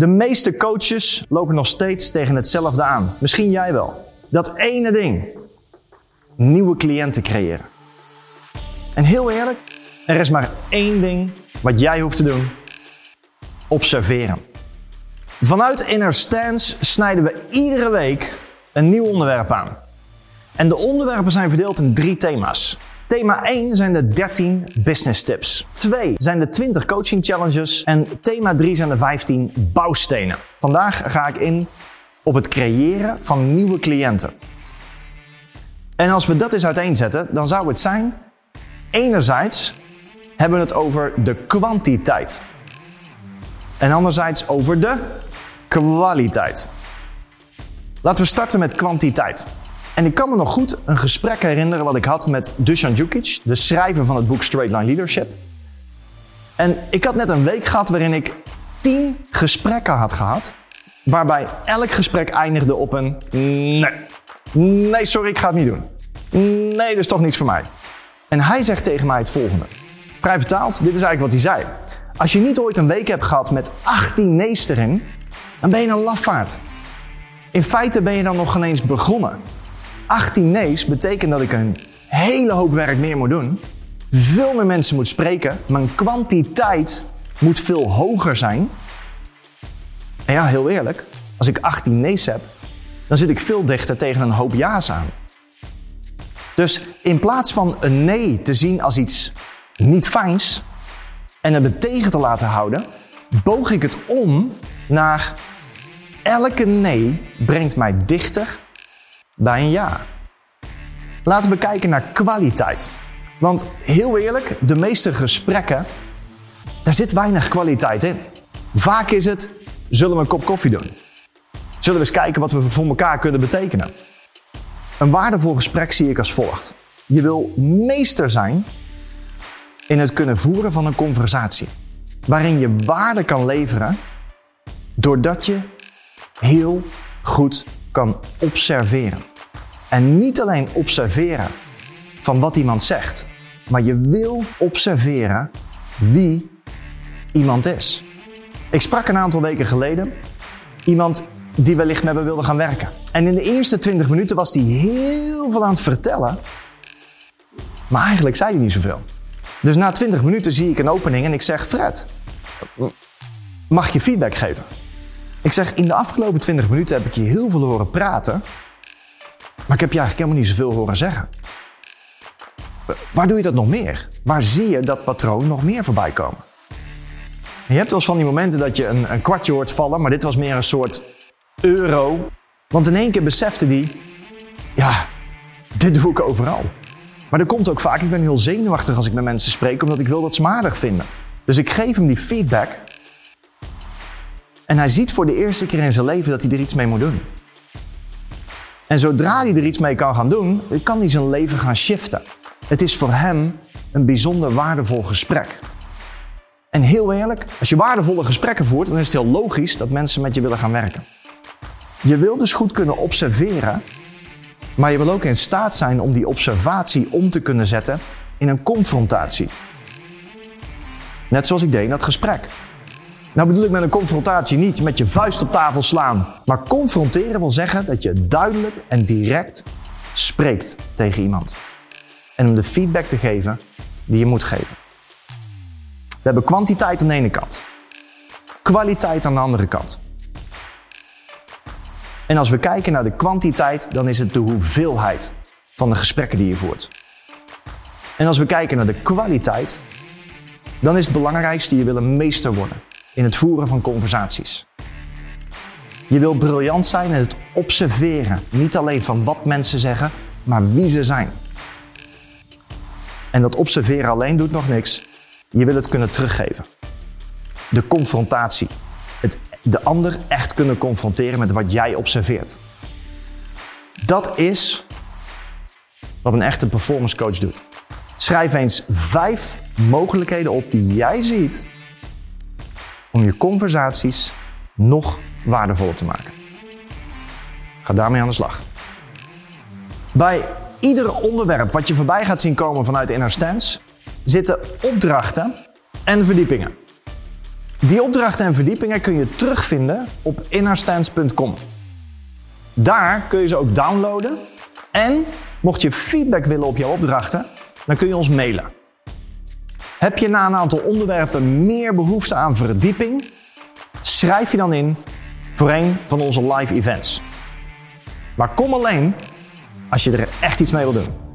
De meeste coaches lopen nog steeds tegen hetzelfde aan. Misschien jij wel. Dat ene ding. Nieuwe cliënten creëren. En heel eerlijk, er is maar één ding wat jij hoeft te doen. Observeren. Vanuit Inner Stance snijden we iedere week een nieuw onderwerp aan. En de onderwerpen zijn verdeeld in drie thema's. Thema 1 zijn de 13 business tips. 2 zijn de 20 coaching challenges. En thema 3 zijn de 15 bouwstenen. Vandaag ga ik in op het creëren van nieuwe cliënten. En als we dat eens uiteenzetten, dan zou het zijn: enerzijds hebben we het over de kwantiteit. En anderzijds over de kwaliteit. Laten we starten met kwantiteit. En ik kan me nog goed een gesprek herinneren wat ik had met Dusan Djukic, de schrijver van het boek Straight Line Leadership. En ik had net een week gehad waarin ik tien gesprekken had gehad, waarbij elk gesprek eindigde op een nee. Nee, sorry, ik ga het niet doen. Nee, dat is toch niets voor mij. En hij zegt tegen mij het volgende. Vrij vertaald, dit is eigenlijk wat hij zei. Als je niet ooit een week hebt gehad met 18 nee's dan ben je een lafaard. In feite ben je dan nog geen eens begonnen. 18 nee's betekent dat ik een hele hoop werk meer moet doen. Veel meer mensen moet spreken. Mijn kwantiteit moet veel hoger zijn. En ja, heel eerlijk, als ik 18 nee's heb, dan zit ik veel dichter tegen een hoop ja's aan. Dus in plaats van een nee te zien als iets niet fijns en het me tegen te laten houden, boog ik het om naar elke nee brengt mij dichter bij een ja. Laten we kijken naar kwaliteit. Want heel eerlijk, de meeste gesprekken, daar zit weinig kwaliteit in. Vaak is het, zullen we een kop koffie doen? Zullen we eens kijken wat we voor elkaar kunnen betekenen? Een waardevol gesprek zie ik als volgt. Je wil meester zijn in het kunnen voeren van een conversatie. Waarin je waarde kan leveren doordat je heel goed kan observeren. En niet alleen observeren van wat iemand zegt, maar je wil observeren wie iemand is. Ik sprak een aantal weken geleden iemand die wellicht met me wilde gaan werken. En in de eerste 20 minuten was hij heel veel aan het vertellen, maar eigenlijk zei hij niet zoveel. Dus na 20 minuten zie ik een opening en ik zeg: Fred, mag je feedback geven? Ik zeg: In de afgelopen 20 minuten heb ik je heel veel horen praten, maar ik heb je eigenlijk helemaal niet zoveel horen zeggen. Waar doe je dat nog meer? Waar zie je dat patroon nog meer voorbij komen? Je hebt wel eens van die momenten dat je een, een kwartje hoort vallen, maar dit was meer een soort euro. Want in één keer besefte die, ja, dit doe ik overal. Maar dat komt ook vaak, ik ben heel zenuwachtig als ik met mensen spreek, omdat ik wil dat ze aardig vinden. Dus ik geef hem die feedback. En hij ziet voor de eerste keer in zijn leven dat hij er iets mee moet doen. En zodra hij er iets mee kan gaan doen, kan hij zijn leven gaan shiften. Het is voor hem een bijzonder waardevol gesprek. En heel eerlijk, als je waardevolle gesprekken voert, dan is het heel logisch dat mensen met je willen gaan werken. Je wil dus goed kunnen observeren, maar je wil ook in staat zijn om die observatie om te kunnen zetten in een confrontatie. Net zoals ik deed in dat gesprek. Nou bedoel ik met een confrontatie niet met je vuist op tafel slaan, maar confronteren wil zeggen dat je duidelijk en direct spreekt tegen iemand. En om de feedback te geven die je moet geven. We hebben kwantiteit aan de ene kant, kwaliteit aan de andere kant. En als we kijken naar de kwantiteit, dan is het de hoeveelheid van de gesprekken die je voert. En als we kijken naar de kwaliteit, dan is het belangrijkste je wil een meester worden in het voeren van conversaties. Je wil briljant zijn in het observeren, niet alleen van wat mensen zeggen, maar wie ze zijn. En dat observeren alleen doet nog niks. Je wil het kunnen teruggeven. De confrontatie. Het, de ander echt kunnen confronteren met wat jij observeert. Dat is wat een echte performance coach doet. Schrijf eens vijf mogelijkheden op die jij ziet om je conversaties nog waardevoller te maken. Ga daarmee aan de slag. Bij ieder onderwerp wat je voorbij gaat zien komen vanuit Inner Stance zitten opdrachten en verdiepingen. Die opdrachten en verdiepingen kun je terugvinden op innerstands.com. Daar kun je ze ook downloaden. En mocht je feedback willen op jouw opdrachten, dan kun je ons mailen. Heb je na een aantal onderwerpen meer behoefte aan verdieping? Schrijf je dan in voor een van onze live events. Maar kom alleen als je er echt iets mee wil doen.